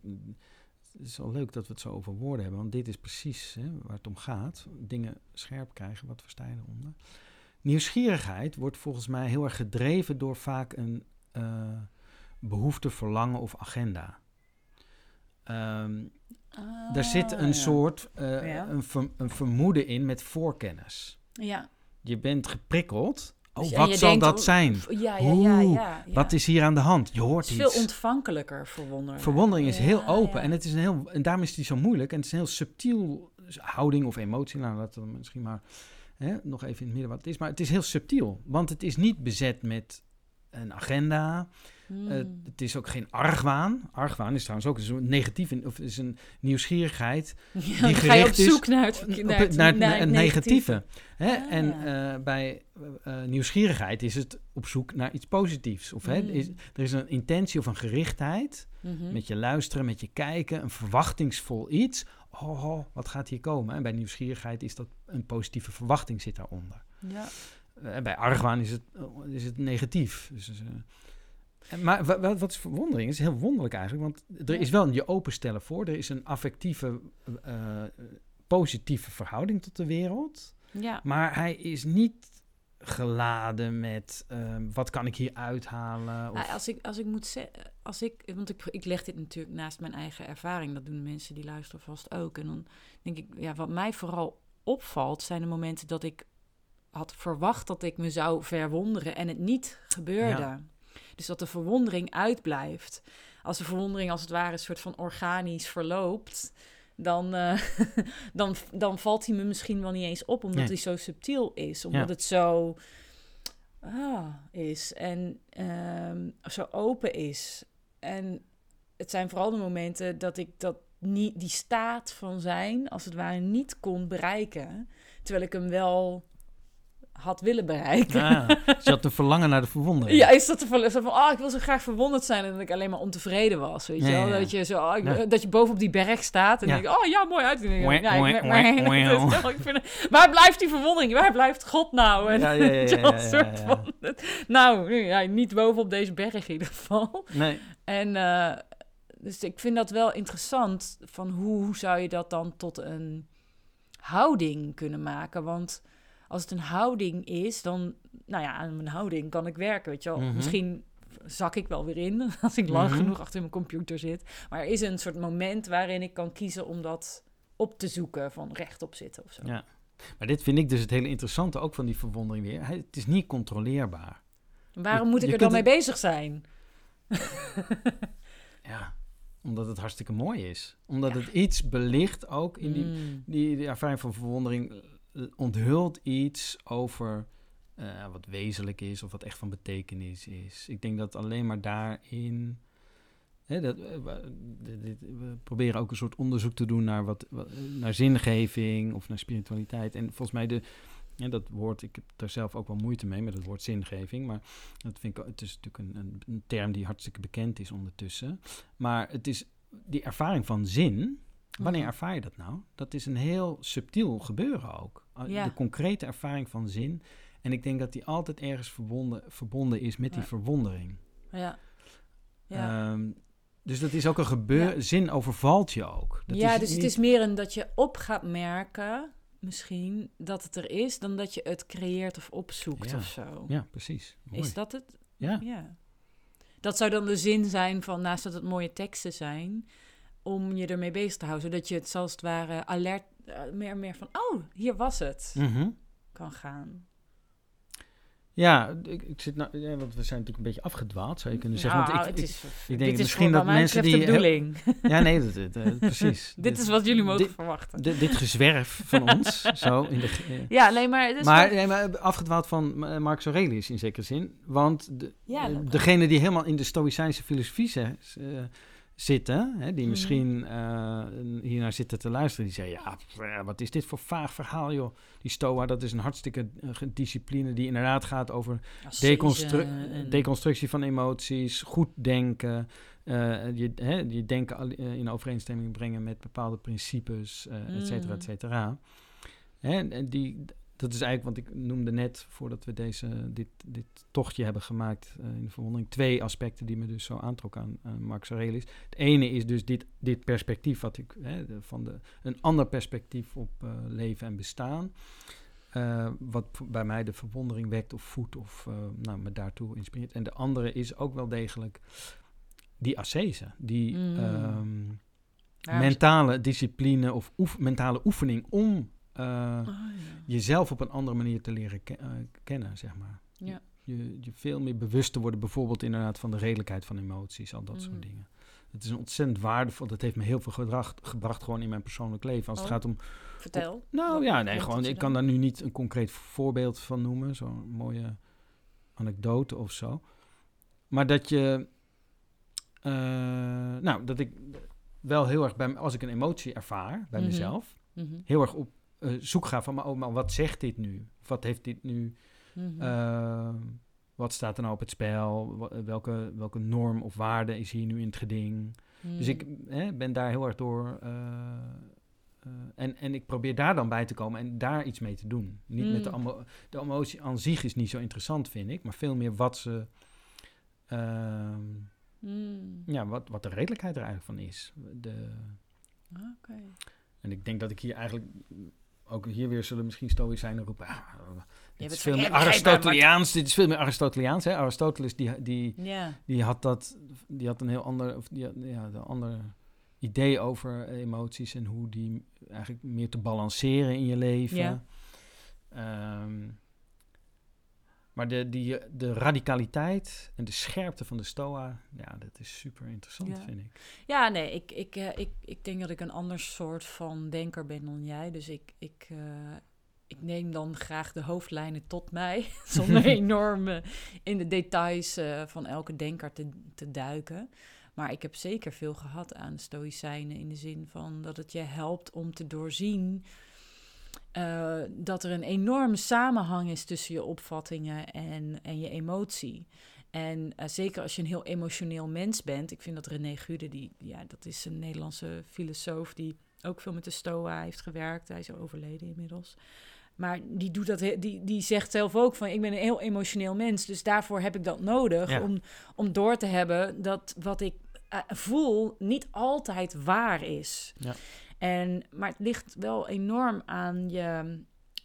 het is wel leuk dat we het zo over woorden hebben, want dit is precies hè, waar het om gaat. Dingen scherp krijgen, wat versta je eronder? Nieuwsgierigheid wordt volgens mij heel erg gedreven door vaak een eh, behoefte, verlangen of agenda. Ah, daar zit een ja. soort eh, Ja. een, ver- een vermoeden in met voorkennis. Ja. Je bent geprikkeld. Oh, Dus- wat zal denkt, dat oh, zijn? Ja, ja, ja, Oeh, ja, ja. Wat is hier aan de hand? Je hoort Het is iets. veel ontvankelijker verwondering. Verwondering is heel open en, het is een heel, en daarom is die zo moeilijk. En het is een heel subtiel houding of emotie. Nou, laten we misschien maar hè, nog even in het midden wat het is. Maar het is heel subtiel, want het is niet bezet met een agenda. Hmm. Eh, het is ook geen argwaan. Argwaan is trouwens ook een negatieve, of is een nieuwsgierigheid Ja, die dan ga je op gericht is zoek naar het, naar, het- naar het negatieve. Hè? Ah, en ja. eh, bij eh, nieuwsgierigheid is het op zoek naar iets positiefs. Of, hè, Mm. is, er is een intentie of een gerichtheid Mhm. met je luisteren, met je kijken, een verwachtingsvol iets. Oh, oh, wat gaat hier komen? En bij nieuwsgierigheid is dat een positieve verwachting zit daaronder. Ja. Eh, bij argwaan is het, is het negatief. Dus, en- maar wa- wa- wat is verwondering? Het is heel wonderlijk eigenlijk, want er Ja. is wel een je openstellen voor. Er is een affectieve, eh, eh, positieve verhouding tot de wereld. ja. Maar hij is niet geladen met eh, wat kan ik hier uithalen. Of, Nou, als, ik, als ik moet zeggen, als ik, want ik, ik leg dit natuurlijk naast mijn eigen ervaring, dat doen mensen die luisteren vast ook. En dan denk ik, ja, wat mij vooral opvalt, zijn de momenten dat ik had verwacht dat ik me zou verwonderen en het niet gebeurde. Ja. Dus dat de verwondering uitblijft. Als de verwondering als het ware een soort van organisch verloopt, dan, eh, dan, dan valt hij me misschien wel niet eens op, omdat Nee. hij zo subtiel is. Omdat Ja. het zo ah, is en ehm, zo open is. En het zijn vooral de momenten dat ik dat niet, die staat van zijn, als het ware, niet kon bereiken. Terwijl ik hem wel had willen bereiken. Ah, dus je had een verlangen naar de verwondering. Ja, is dat te van, van oh, ik wil zo graag verwonderd zijn en dat ik alleen maar ontevreden was, weet je Ja, wel? ja. Dat je zo, oh, ik- Ja. dat je boven op die berg staat en denk, oh ja, mooi uit. Ja, ik dat ik vind Waar blijft die verwondering? Waar blijft God nou? En Ja, ja, soort van, nou, ja, niet boven op deze berg in ieder geval. Nee. En eh, dus ik vind dat wel interessant van hoe, hoe zou je dat dan tot een houding kunnen maken? Want als het een houding is, dan, nou ja, aan mijn houding kan ik werken, weet je wel. Mhm. Misschien zak ik wel weer in als ik lang Mhm. genoeg achter mijn computer zit. Maar er is een soort moment waarin ik kan kiezen om dat op te zoeken, van rechtop zitten of zo. Ja. Maar dit vind ik dus het hele interessante ook van die verwondering weer. Het is niet controleerbaar. Waarom Je- moet ik er dan mee bezig zijn? Ja, omdat het hartstikke mooi is. Omdat het iets belicht ook in die, Mm. die, die ervaring van verwondering. Onthult iets over eh, wat wezenlijk is of wat echt van betekenis is. Ik denk dat alleen maar daarin. Hè, dat, eh, we, proberen ook een soort onderzoek te doen naar, wat, naar zingeving of naar spiritualiteit. En volgens mij de. Ja, dat woord, ik heb daar zelf ook wel moeite mee met het woord zingeving. Maar dat vind ik, het is natuurlijk een, een term die hartstikke bekend is ondertussen. Maar het is die ervaring van zin. Wanneer ervaar je dat nou? Dat is een heel subtiel gebeuren ook. Ja. De concrete ervaring van zin. En ik denk dat die altijd ergens verbonden, verbonden is met die Ja. verwondering. Ja. Ja. Ehm, dus dat is ook een gebeur. Zin overvalt je ook. Dat ja, is dus het is meer een dat je op gaat merken, misschien, dat het er is, dan dat je het creëert of opzoekt of zo. Ja, precies. Mooi. Is dat het? Ja. Ja. Dat zou dan de zin zijn van, naast dat het mooie teksten zijn, om je ermee bezig te houden, zodat je het zoals het ware alert, eh, meer en meer van, oh, hier was het, Mhm. kan gaan. Ja, ik, ik zit nou, ja, want we zijn natuurlijk een beetje afgedwaald, zou je kunnen zeggen. Nou, want ik, het ik- is, denk dit is misschien dat mensen die heel- bedoeling. ja, nee, dat, dat, eh, precies. dit is wat jullie mogen dit, verwachten. dit, dit gezwerf van ons, zo in de... eh, ja, nee, maar het is maar, nee, maar afgedwaald van Marcus Aurelius in zekere zin. Want de, Ja, degene die helemaal in de Stoïcijnse filosofie ze- eh, zitten, hè, die Mhm. misschien eh, hiernaar zitten te luisteren, die zeggen: Ja, wat is dit voor vaag verhaal, joh? Die Stoa, dat is een hartstikke eh, discipline die inderdaad gaat over Ascese deconstru- en- deconstructie van emoties, goed denken. eh, je, hè, je denken in overeenstemming brengen met bepaalde principes, et cetera, et Mm. cetera. Hè, die, dat is eigenlijk, want ik noemde net, voordat we deze, dit, dit tochtje hebben gemaakt eh, in de verwondering, twee aspecten die me dus zo aantrokken aan, aan Marcus Aurelius. Het ene is dus dit, dit perspectief, wat ik, hè, de- van de, een ander perspectief op eh, leven en bestaan. Eh, wat bij mij de verwondering wekt of voedt of nou, me daartoe inspireert. En de andere is ook wel degelijk die ascese, die Mm. ehm, Ja, mentale discipline of oef- mentale oefening om eh, Oh, ja. jezelf op een andere manier te leren ke- eh, kennen, zeg maar. Ja. Je, je veel meer bewust te worden, bijvoorbeeld inderdaad van de redelijkheid van emoties, al dat Mm. soort dingen. Het is een ontzettend waardevol, dat heeft me heel veel gedrag, gebracht gewoon in mijn persoonlijk leven. Als het Oh. gaat om Vertel. nou ja, nee, gewoon. Ik kan daar nu niet een concreet voorbeeld van noemen, zo'n mooie anekdote of zo. Maar dat je, eh, nou, dat ik wel heel erg bij, als ik een emotie ervaar bij Mhm. mezelf, Mhm. heel erg op eh, zoek ga van, maar, oh, maar wat zegt dit nu? Wat heeft dit nu? Mhm. eh, wat staat er nou op het spel? Welke, welke norm of waarde is hier nu in het geding? Dus ik Mhm. hè, ben daar heel erg door. eh, eh, en, en ik probeer daar dan bij te komen en daar iets mee te doen. Niet met de, emo- de emotie aan zich is niet zo interessant, vind ik, maar veel meer wat ze. ehm, Mm. ja, wat, wat de redelijkheid er eigenlijk van is. De, en ik denk dat ik hier eigenlijk. Ook hier weer zullen misschien stoïcijnen roepen. Ah, dit is veel meer Aristoteliaans. Dit is veel meer Aristoteliaans. Hè? Aristoteles die, die, die had dat, die had een heel ander, of die had, ja, een ander idee over emoties en hoe die eigenlijk meer te balanceren in je leven. Ja. Ehm, maar de, die, de radicaliteit en de scherpte van de Stoa, ja, dat is super interessant, Ja. vind ik. Ja, nee, ik, ik, eh, ik, ik denk dat ik een ander soort van denker ben dan jij. Dus ik, ik, eh, ik neem dan graag de hoofdlijnen tot mij, zonder enorm eh, in de details uh, van elke denker te, te duiken. Maar ik heb zeker veel gehad aan stoïcijnen in de zin van dat het je helpt om te doorzien uh, dat er een enorme samenhang is tussen je opvattingen en, en je emotie. En uh, zeker als je een heel emotioneel mens bent. Ik vind dat René Gude, die, ja, dat is een Nederlandse filosoof die ook veel met de Stoa heeft gewerkt. Hij is overleden inmiddels. Maar die, doet dat, die, die zegt zelf ook van ik ben een heel emotioneel mens. Dus daarvoor heb ik dat nodig Ja. om, om door te hebben dat wat ik eh, voel niet altijd waar is. Ja. En, maar het ligt wel enorm aan je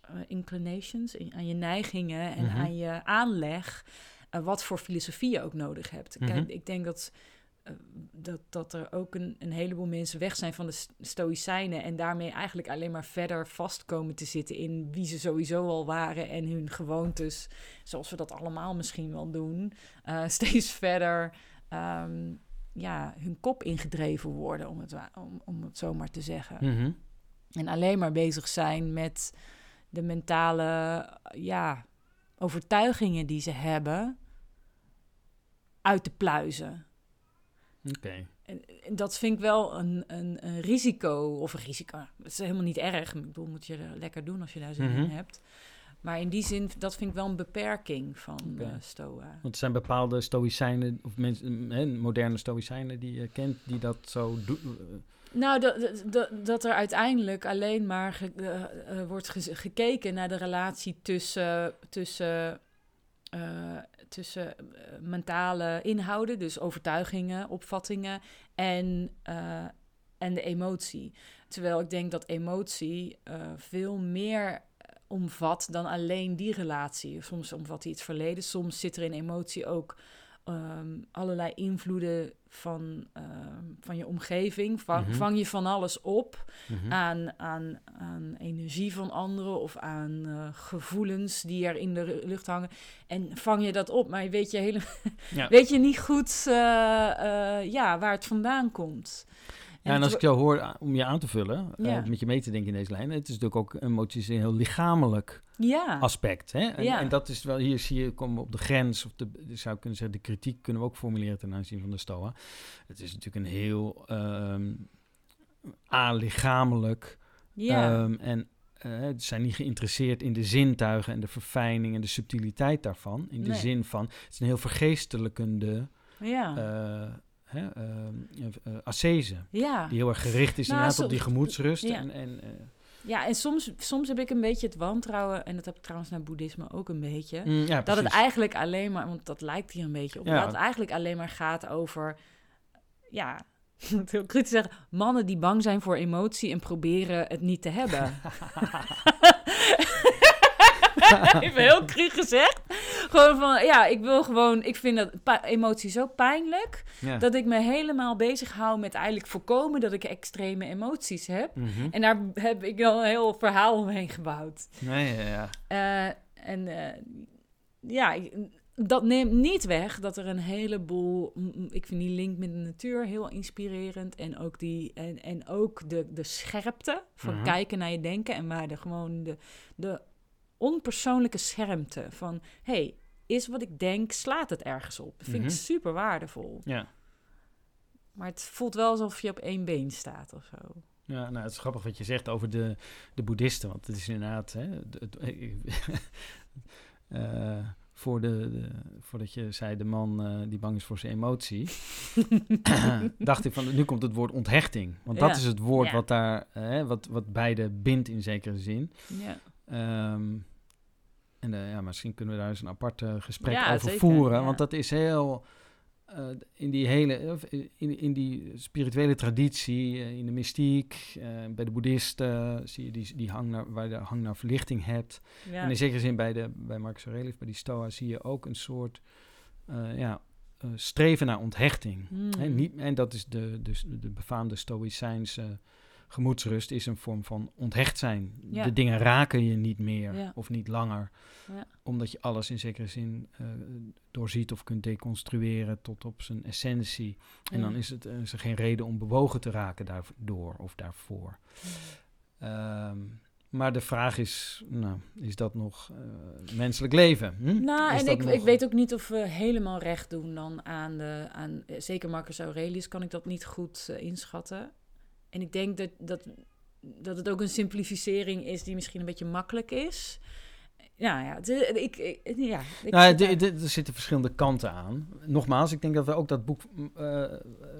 eh, inclinations, in- aan je neigingen en Mhm. aan je aanleg. eh, wat voor filosofie je ook nodig hebt. Mhm. Kijk, ik denk dat, eh, dat, dat er ook een, een heleboel mensen weg zijn van de st- stoïcijnen. En daarmee eigenlijk alleen maar verder vast komen te zitten in wie ze sowieso al waren. En hun gewoontes, zoals we dat allemaal misschien wel doen, steeds verder ehm, ja, hun kop ingedreven worden, om het, om, om het zo maar te zeggen. Mhm. En alleen maar bezig zijn met de mentale ja, overtuigingen die ze hebben uit te pluizen. Oké. En, en dat vind ik wel een, een, een risico. Of een risico. Het is helemaal niet erg. Ik bedoel, moet je er lekker doen als je daar zin in Mhm. hebt. Maar in die zin, dat vind ik wel een beperking van Oké. eh, Stoa. Want er zijn bepaalde stoïcijnen, of mensen, moderne stoïcijnen die je kent, die dat zo doen. Nou, dat, dat- dat, dat er uiteindelijk alleen maar ge- eh, eh, wordt gekeken naar de relatie tussen, tussen, eh, tussen eh, mentale inhouden, dus overtuigingen, opvattingen en, eh, en de emotie. Terwijl ik denk dat emotie eh, veel meer eh, omvat dan alleen die relatie. Soms omvat die het verleden, soms zit er in emotie ook ehm, allerlei invloeden van, ehm, van je omgeving. Vang, Mhm. vang je van alles op Mhm. aan, aan, aan energie van anderen of aan eh, gevoelens die er in de lucht hangen. En vang je dat op, maar weet je, hele, Ja. weet je niet goed eh, eh, ja, waar het vandaan komt. Ja, en het als ik jou hoor, ah, om je aan te vullen, eh, Ja. met je mee te denken in deze lijn, het is natuurlijk ook emoties een heel lichamelijk ja. aspect. Hè? En, Ja. en dat is wel, hier zie je, komen we op de grens, of de, zou kunnen zeggen, de kritiek kunnen we ook formuleren ten aanzien van de Stoa. Het is natuurlijk een heel ehm a-lichamelijk ja. Ehm, en eh, ze zijn niet geïnteresseerd in de zintuigen en de verfijning en de subtiliteit daarvan. In de Nee. zin van, het is een heel vergeestelijkende ja. eh hè, ehm, eh, ascese. ja. Die heel erg gericht is Nou, inderdaad op die gemoedsrust. ja. En, en, eh, ja, en soms, soms heb ik een beetje het wantrouwen, en dat heb ik trouwens naar boeddhisme ook een beetje. mm, ja, Dat het eigenlijk alleen maar, want dat lijkt hier een beetje op, Ja. dat het eigenlijk alleen maar gaat over, ja, het heel kritisch zeggen, mannen die bang zijn voor emotie en proberen het niet te hebben. Even heel cru gezegd. Gewoon van, ja, ik wil gewoon, ik vind dat emotie zo pijnlijk, ja. dat ik me helemaal bezig hou met eigenlijk voorkomen dat ik extreme emoties heb. Mhm. En daar heb ik al een heel verhaal omheen gebouwd. Nee, ja, ja. Eh, en eh, ja, dat neemt niet weg dat er een heleboel. Ik vind die link met de natuur heel inspirerend. En ook, die, en, en ook de, de scherpte van Mhm. kijken naar je denken. En waar de gewoon de, de onpersoonlijke schermte van hey, is wat ik denk, slaat het ergens op. Dat vind Mhm. ik super waardevol. ja. Maar het voelt wel alsof je op één been staat of zo. Ja, nou, het is grappig wat je zegt over de, de boeddhisten, want het is inderdaad, hè, het- eh, voor de, de, voordat je zei de man eh, die bang is voor zijn emotie, dacht ik van, nu komt het woord onthechting, want dat is het woord Ja. wat daar, hè, wat, wat beide bindt in zekere zin. Ja. Ehm, en eh, ja, misschien kunnen we daar eens een apart eh, gesprek Ja, over zeker, voeren. ja. Want dat is heel. eh, in die hele. In, in die spirituele traditie, in de mystiek, bij de boeddhisten zie je die, die hang naar, waar je de hang naar verlichting hebt. Ja. En in zekere zin bij, de, bij Marcus Aurelius, bij die Stoa, zie je ook een soort ja, streven naar onthechting. Hmm. Niet, en dat is de, dus de befaamde Stoïcijnse gemoedsrust, is een vorm van onthecht zijn. Ja. De dingen raken je niet meer Ja. of niet langer, Ja. omdat je alles in zekere zin eh, doorziet of kunt deconstrueren tot op zijn essentie. En dan is, het, eh, is er geen reden om bewogen te raken daardoor of daarvoor. Ehm, Maar de vraag is, nou, is dat nog uh, menselijk leven? Hm? Nou, is en ik, nog- ik weet ook niet of we helemaal recht doen dan aan de... Aan, eh, zeker Marcus Aurelius kan ik dat niet goed eh, inschatten. En ik denk dat, dat, dat het ook een simplificering is die misschien een beetje makkelijk is. Ja, ja, ik, ik, ja, ik Nou, er zitten verschillende kanten aan. Nogmaals, ik denk dat we ook dat boek eh,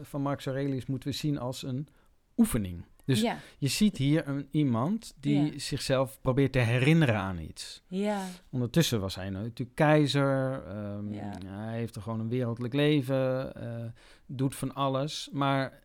van Marcus Aurelius moeten we zien als een oefening. Dus ja, je ziet hier een, iemand die Ja. zichzelf probeert te herinneren aan iets. ja, Ondertussen was hij natuurlijk keizer. Ja. Hij heeft er gewoon een wereldlijk leven. eh, doet van alles. Maar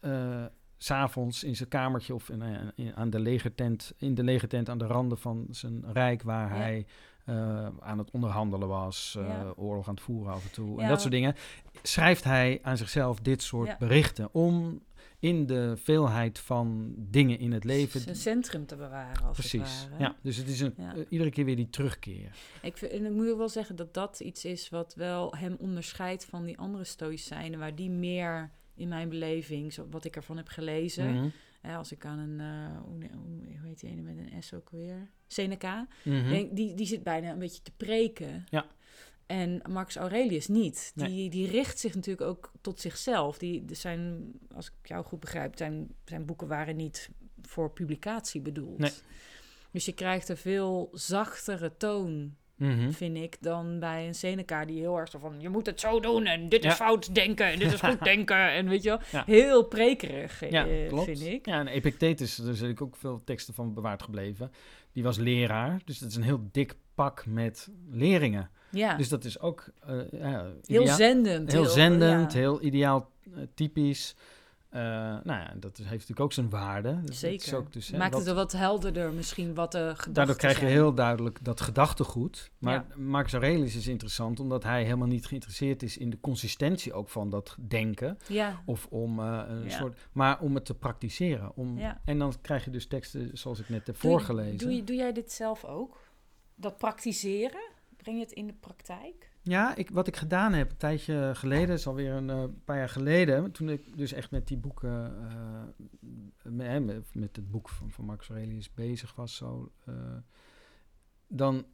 eh, s'avonds in zijn kamertje of in, eh, in- aan de legertent, in de legertent aan de randen van zijn rijk... waar Ja. hij eh, aan het onderhandelen was, eh, Ja. oorlog aan het voeren af en toe... en dat soort dingen... schrijft hij aan zichzelf dit soort berichten... om in de veelheid van dingen in het leven... zijn centrum te bewaren als Precies, het ware. ja. Dus het is een, Ja. iedere keer weer die terugkeer. Ik, vind, en ik moet wel zeggen dat dat iets is wat wel hem onderscheidt van die andere stoïcijnen, waar die meer in mijn beleving, zo, wat ik ervan heb gelezen, Mhm. als ik aan een, eh, hoe, hoe, heet die ene met een S ook weer? Seneca. Mhm. Denk, die, die zit bijna een beetje te preken. Ja. En Marcus Aurelius niet. Nee. Die, die richt zich natuurlijk ook tot zichzelf. Die, zijn, als ik jou goed begrijp, zijn, zijn boeken waren niet voor publicatie bedoeld. Nee. Dus je krijgt een veel zachtere toon Mhm. vind ik, dan bij een Seneca die heel erg zo van... je moet het zo doen en dit is fout denken en dit is goed denken. En weet je wel, Ja. heel prekerig, eh, Ja, klopt. vind ik. Ja, en Epictetus, daar zijn ook veel teksten van bewaard gebleven. Die was leraar, dus dat is een heel dik pak met leringen. Ja, Dus dat is ook eh, heel zendend. heel zendend, heel ideaal eh, typisch. Eh, nou ja, dat heeft natuurlijk ook zijn waarde. Dus Zeker. ook dus, hè, Maakt wat- het wel wat helderder misschien wat de gedachten Daardoor krijg je zijn. heel duidelijk dat gedachtegoed. Maar Ja. Marcus Aurelius is interessant omdat hij helemaal niet geïnteresseerd is in de consistentie ook van dat denken. Ja, Of om eh, een Ja. soort. Maar om het te praktiseren. Om, Ja. En dan krijg je dus teksten zoals ik net heb Doe je- voorgelezen. Doe, je- doe jij dit zelf ook? Dat praktiseren? Breng je het in de praktijk? Ja, ik, wat ik gedaan heb een tijdje geleden, is alweer een eh, paar jaar geleden. Toen ik dus echt met die boeken. eh, met, met het boek van, van Marcus Aurelius bezig was. Zo, eh, dan.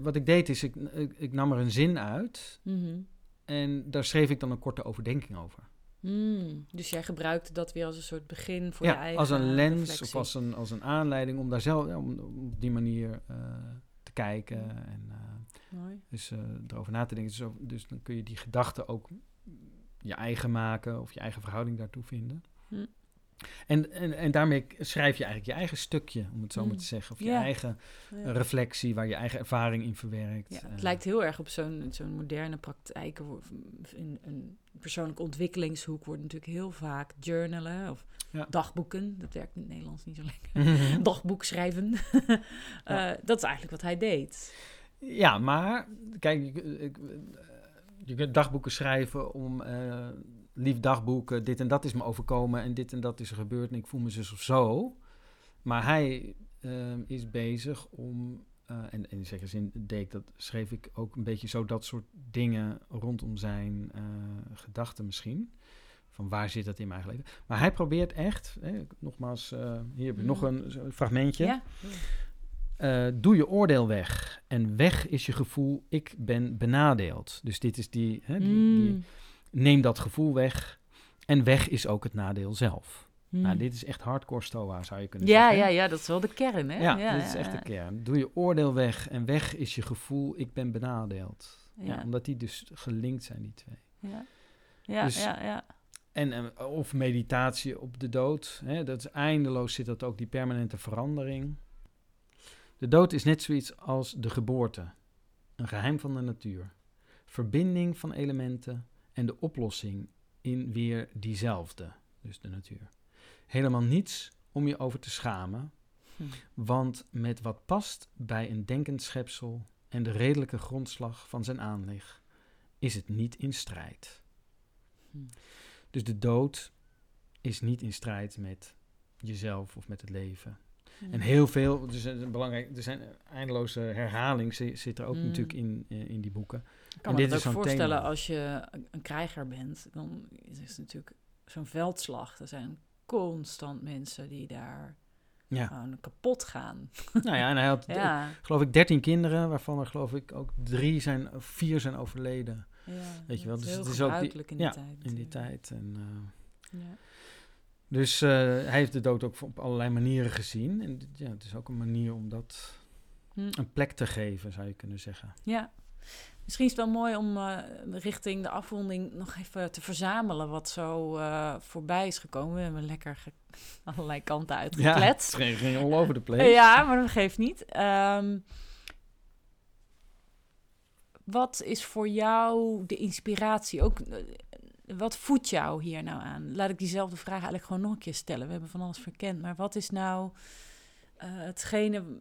wat ik deed is, ik, ik, ik nam er een zin uit. Mhm. En daar schreef ik dan een korte overdenking over. Hmm, Dus jij gebruikte dat weer als een soort begin voor je ja, eigen als een lens reflectie. of als een, als een aanleiding om daar zelf ja, om, om op die manier te kijken. En eh, Mooi. dus eh, erover na te denken. Dus, dus dan kun je die gedachten ook je eigen maken of je eigen verhouding daartoe vinden. Hm. En, en, en daarmee schrijf je eigenlijk je eigen stukje, om het zo maar Hm. te zeggen. Of je Ja. eigen Ja. reflectie, waar je eigen ervaring in verwerkt. Ja, het Eh, lijkt heel erg op zo'n zo'n moderne praktijk. In een persoonlijke ontwikkelingshoek wordt natuurlijk heel vaak journalen of dagboeken. Dat werkt in het Nederlands niet zo lekker. Dagboek schrijven. Eh, dat is eigenlijk wat hij deed. Ja, maar kijk, ik, ik- je kunt dagboeken schrijven om eh, lief dagboeken, dit en dat is me overkomen en dit en dat is er gebeurd en ik voel me zus of zo. Maar hij eh, is bezig om, eh, en, en in zekere zin deed ik dat, schreef ik ook een beetje zo dat soort dingen rondom zijn gedachten misschien. Van waar zit dat in mijn eigen leven? Maar hij probeert echt, hè, nogmaals, hier heb ik nog Mhm. een fragmentje. Ja. Eh, doe je oordeel weg. En weg is je gevoel, ik ben benadeeld. Dus dit is die, hè, die, die- Mm. neem dat gevoel weg. En weg is ook het nadeel zelf. Mm. Nou, dit is echt hardcore stoa, zou je kunnen ja, zeggen. ja, ja, dat is wel de kern, hè? Ja, dit is ja, echt de ja. kern. Doe je oordeel weg en weg is je gevoel, ik ben benadeeld. Ja. Ja. omdat die dus gelinkt zijn, die twee. Ja, ja, Dus- ja, ja. En, of meditatie op de dood. Hè, dat is eindeloos zit dat ook, die permanente verandering. De dood is net zoiets als de geboorte. Een geheim van de natuur. Verbinding van elementen en de oplossing in weer diezelfde, dus de natuur. Helemaal niets om je over te schamen, Hm. want met wat past bij een denkend schepsel en de redelijke grondslag van zijn aanleg, is het niet in strijd. Hm. Dus de dood is niet in strijd met jezelf of met het leven. Hm. En heel veel, dus een belangrijk, er zijn eindeloze herhaling zi- zit er ook Mm. natuurlijk in, eh, in die boeken. Ik kan En me dit dat ook voorstellen thema. als je een, krijger bent. Dan is het natuurlijk zo'n veldslag. Er zijn constant mensen die daar Ja. Gewoon kapot gaan. nou ja, en hij had, Ja, geloof ik, 13 kinderen, waarvan er geloof ik ook drie zijn, vier zijn overleden ja. Weet je wel, dus het is ook die- in die ja, tijd. in die tijd. En, eh, Ja. Dus eh, hij heeft de dood ook op allerlei manieren gezien. En ja, het is ook een manier om dat Hm. een plek te geven, zou je kunnen zeggen. Ja. Misschien is het wel mooi om eh, richting de afronding nog even te verzamelen wat zo eh, voorbij is gekomen. We hebben lekker ge- allerlei kanten Ja, het uitgekletst. ging, all over the place. Ja, maar dat geeft niet. Ehm, wat is voor jou de inspiratie? Ook, wat voedt jou hier nou aan? Laat ik diezelfde vraag eigenlijk gewoon nog een keer stellen. We hebben van alles verkend, maar wat is nou eh, hetgene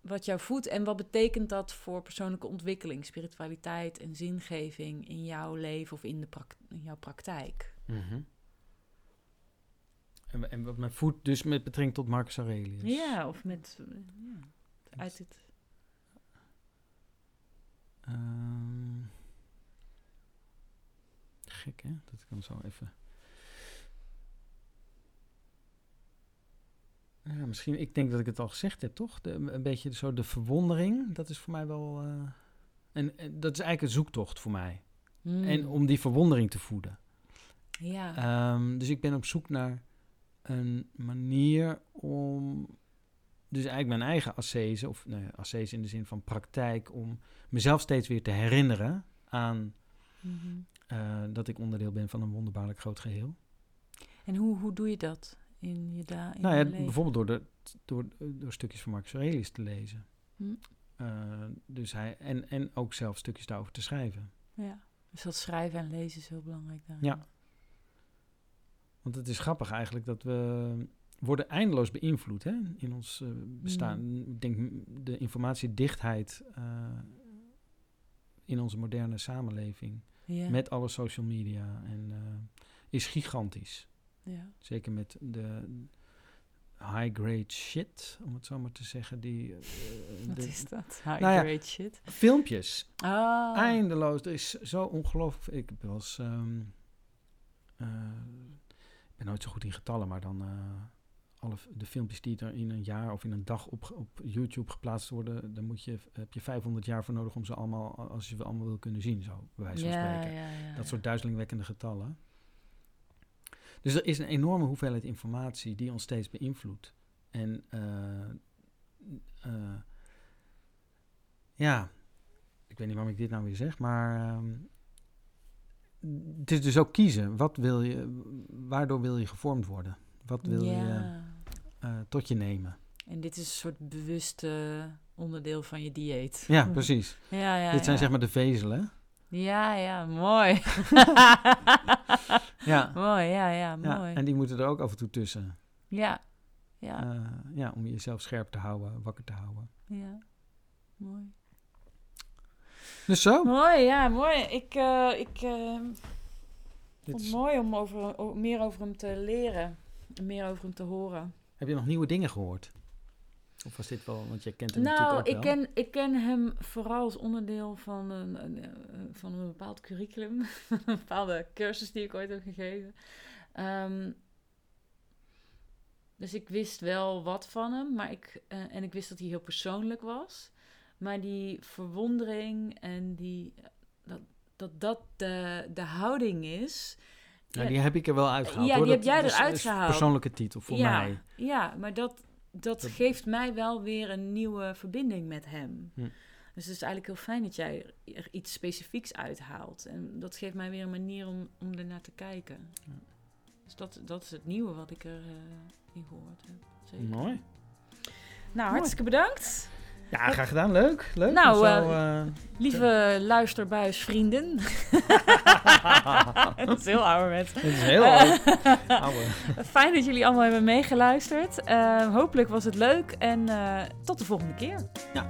wat jou voedt en wat betekent dat voor persoonlijke ontwikkeling, spiritualiteit en zingeving in jouw leven of in, de in jouw praktijk? Mhm. en, en wat mijn voet dus met betrekking tot Marcus Aurelius. Ja, of met eh, ja, uit het. Ehm, gek, hè? Dat zo even... Ja, misschien, ik denk dat ik het al gezegd heb, toch? De, een beetje zo de verwondering, dat is voor mij wel... eh, en, en dat is eigenlijk een zoektocht voor mij. Hmm. En om die verwondering te voeden. Ja. Ehm, dus ik ben op zoek naar een manier om... Dus eigenlijk mijn eigen ascese, of nou ja, ascese in de zin van praktijk... om mezelf steeds weer te herinneren aan Mhm. eh, dat ik onderdeel ben van een wonderbaarlijk groot geheel. En hoe, hoe doe je dat in je, da in nou ja, bijvoorbeeld door, de, door, door stukjes van Marcus Aurelius te lezen. Hm. Eh, dus hij, en, en ook zelf stukjes daarover te schrijven. Ja, dus dat schrijven en lezen is heel belangrijk daarin. Ja. Want het is grappig eigenlijk dat we worden eindeloos beïnvloed hè, in ons eh, bestaan. Ik denk de informatiedichtheid eh, in onze moderne samenleving Ja. met alle social media en, eh, is gigantisch. ja. Zeker met de high-grade shit, om het zo maar te zeggen. Die, eh, Wat de is dat? High Nou ja, shit. filmpjes. Oh. Eindeloos. Er is zo ongelooflijk. Ik eh, ik ben nooit zo goed in getallen, maar dan. Alle de filmpjes die er in een jaar of in een dag op, op YouTube geplaatst worden, dan moet je, heb je 500 jaar voor nodig om ze allemaal, als je ze allemaal wil kunnen zien, zo bij wijze van ja, spreken. ja, ja, Dat soort duizelingwekkende getallen. Dus er is een enorme hoeveelheid informatie die ons steeds beïnvloedt. En eh, eh, ja, ik weet niet waarom ik dit nou weer zeg, maar ehm, het is dus ook kiezen. Wat wil je, waardoor wil je gevormd worden? Wat wil je Ja. Tot je nemen? En dit is een soort bewuste onderdeel van je dieet. Ja, precies. Ja, ja, dit zijn ja. zeg maar de vezelen. Ja, ja, mooi. Ja. mooi, ja, ja, Ja, mooi. en die moeten er ook af en toe tussen. Ja, ja, Eh, ja, om jezelf scherp te houden, wakker te houden. ja. Mooi. Dus zo. Mooi, ja, mooi. Ik, eh, ik eh, vond is- het mooi om over, meer over hem te leren. En meer over hem te horen. Heb je nog nieuwe dingen gehoord? Of was dit wel, want jij kent hem natuurlijk Nou, ook ik wel. ken, ik ken hem vooral als onderdeel van een, een, een- van een bepaald curriculum. een bepaalde cursus die ik ooit heb gegeven. Ehm, dus ik wist wel wat van hem, maar ik, eh, en ik wist dat hij heel persoonlijk was. Maar die verwondering en die, dat dat, dat de, de houding is. Ja, die heb ik er wel uitgehaald. Ja, hoor. die Dat- heb jij dat is- eruit is een gehaald. persoonlijke titel voor ja, mij. Ja, maar dat, dat, Dat- geeft mij wel weer een nieuwe verbinding met hem. Hm. Dus het is eigenlijk heel fijn dat jij er iets specifieks uithaalt. En dat geeft mij weer een manier om, om ernaar te kijken. Ja. Dus dat, dat is het nieuwe wat ik erin in gehoord heb. Zeker. Mooi. Nou, hartstikke bedankt. Ja, graag gedaan. Leuk. Leuk. Nou, zo, eh, Lieve luisterbuisvrienden. dat is heel ouderwets. dit is heel oud. ouwe. Fijn dat jullie allemaal hebben meegeluisterd. Eh, hopelijk was het leuk en eh, tot de volgende keer. Ja,